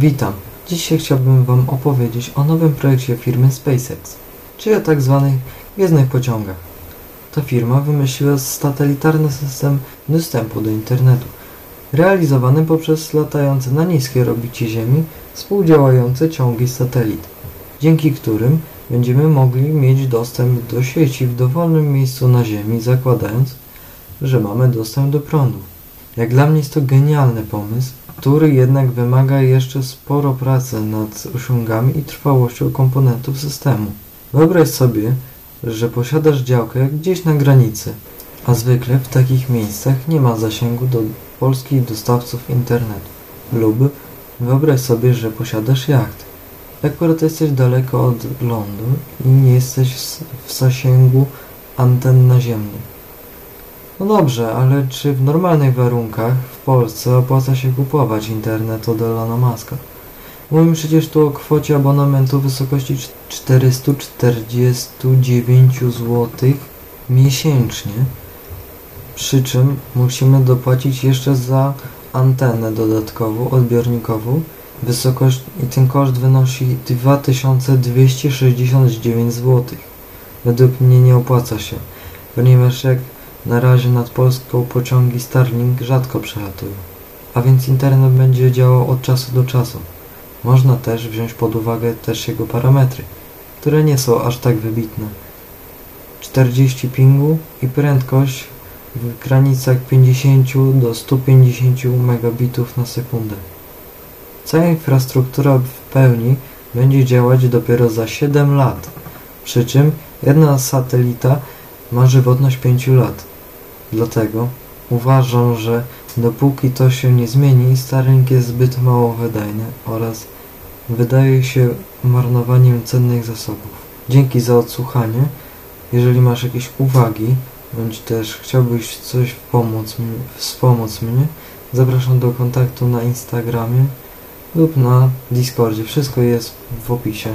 Witam. Dzisiaj chciałbym Wam opowiedzieć o nowym projekcie firmy SpaceX, czyli o tak zwanych gwiezdnych pociągach. Ta firma wymyśliła satelitarny system dostępu do internetu, realizowany poprzez latające na niskiej orbicie Ziemi współdziałające ciągi satelit, dzięki którym będziemy mogli mieć dostęp do sieci w dowolnym miejscu na Ziemi, zakładając, że mamy dostęp do prądu. Jak dla mnie jest to genialny pomysł, który jednak wymaga jeszcze sporo pracy nad osiągami i trwałością komponentów systemu. Wyobraź sobie, że posiadasz działkę gdzieś na granicy, a zwykle w takich miejscach nie ma zasięgu do polskich dostawców internetu. Lub wyobraź sobie, że posiadasz jacht. Akurat jesteś daleko od lądu i nie jesteś w zasięgu anten naziemnych. No dobrze, ale czy w normalnych warunkach w Polsce opłaca się kupować internet od Elona Muska? Mówimy przecież tu o kwocie abonamentu w wysokości 449 zł miesięcznie, przy czym musimy dopłacić jeszcze za antenę dodatkową, odbiornikową, wysokość i ten koszt wynosi 2269 zł. Według mnie nie opłaca się, ponieważ jak na razie nad Polską pociągi Starlink rzadko przelatują, a więc internet będzie działał od czasu do czasu. Można też wziąć pod uwagę też jego parametry, które nie są aż tak wybitne. 40 pingu i prędkość w granicach 50 do 150 megabitów na sekundę. Cała infrastruktura w pełni będzie działać dopiero za 7 lat, przy czym jedna satelita ma żywotność 5 lat. Dlatego uważam, że dopóki to się nie zmieni, Starlink jest zbyt mało wydajny oraz wydaje się marnowaniem cennych zasobów. Dzięki za odsłuchanie. Jeżeli masz jakieś uwagi, bądź też chciałbyś coś pomóc, wspomóc mnie, zapraszam do kontaktu na Instagramie lub na Discordzie. Wszystko jest w opisie.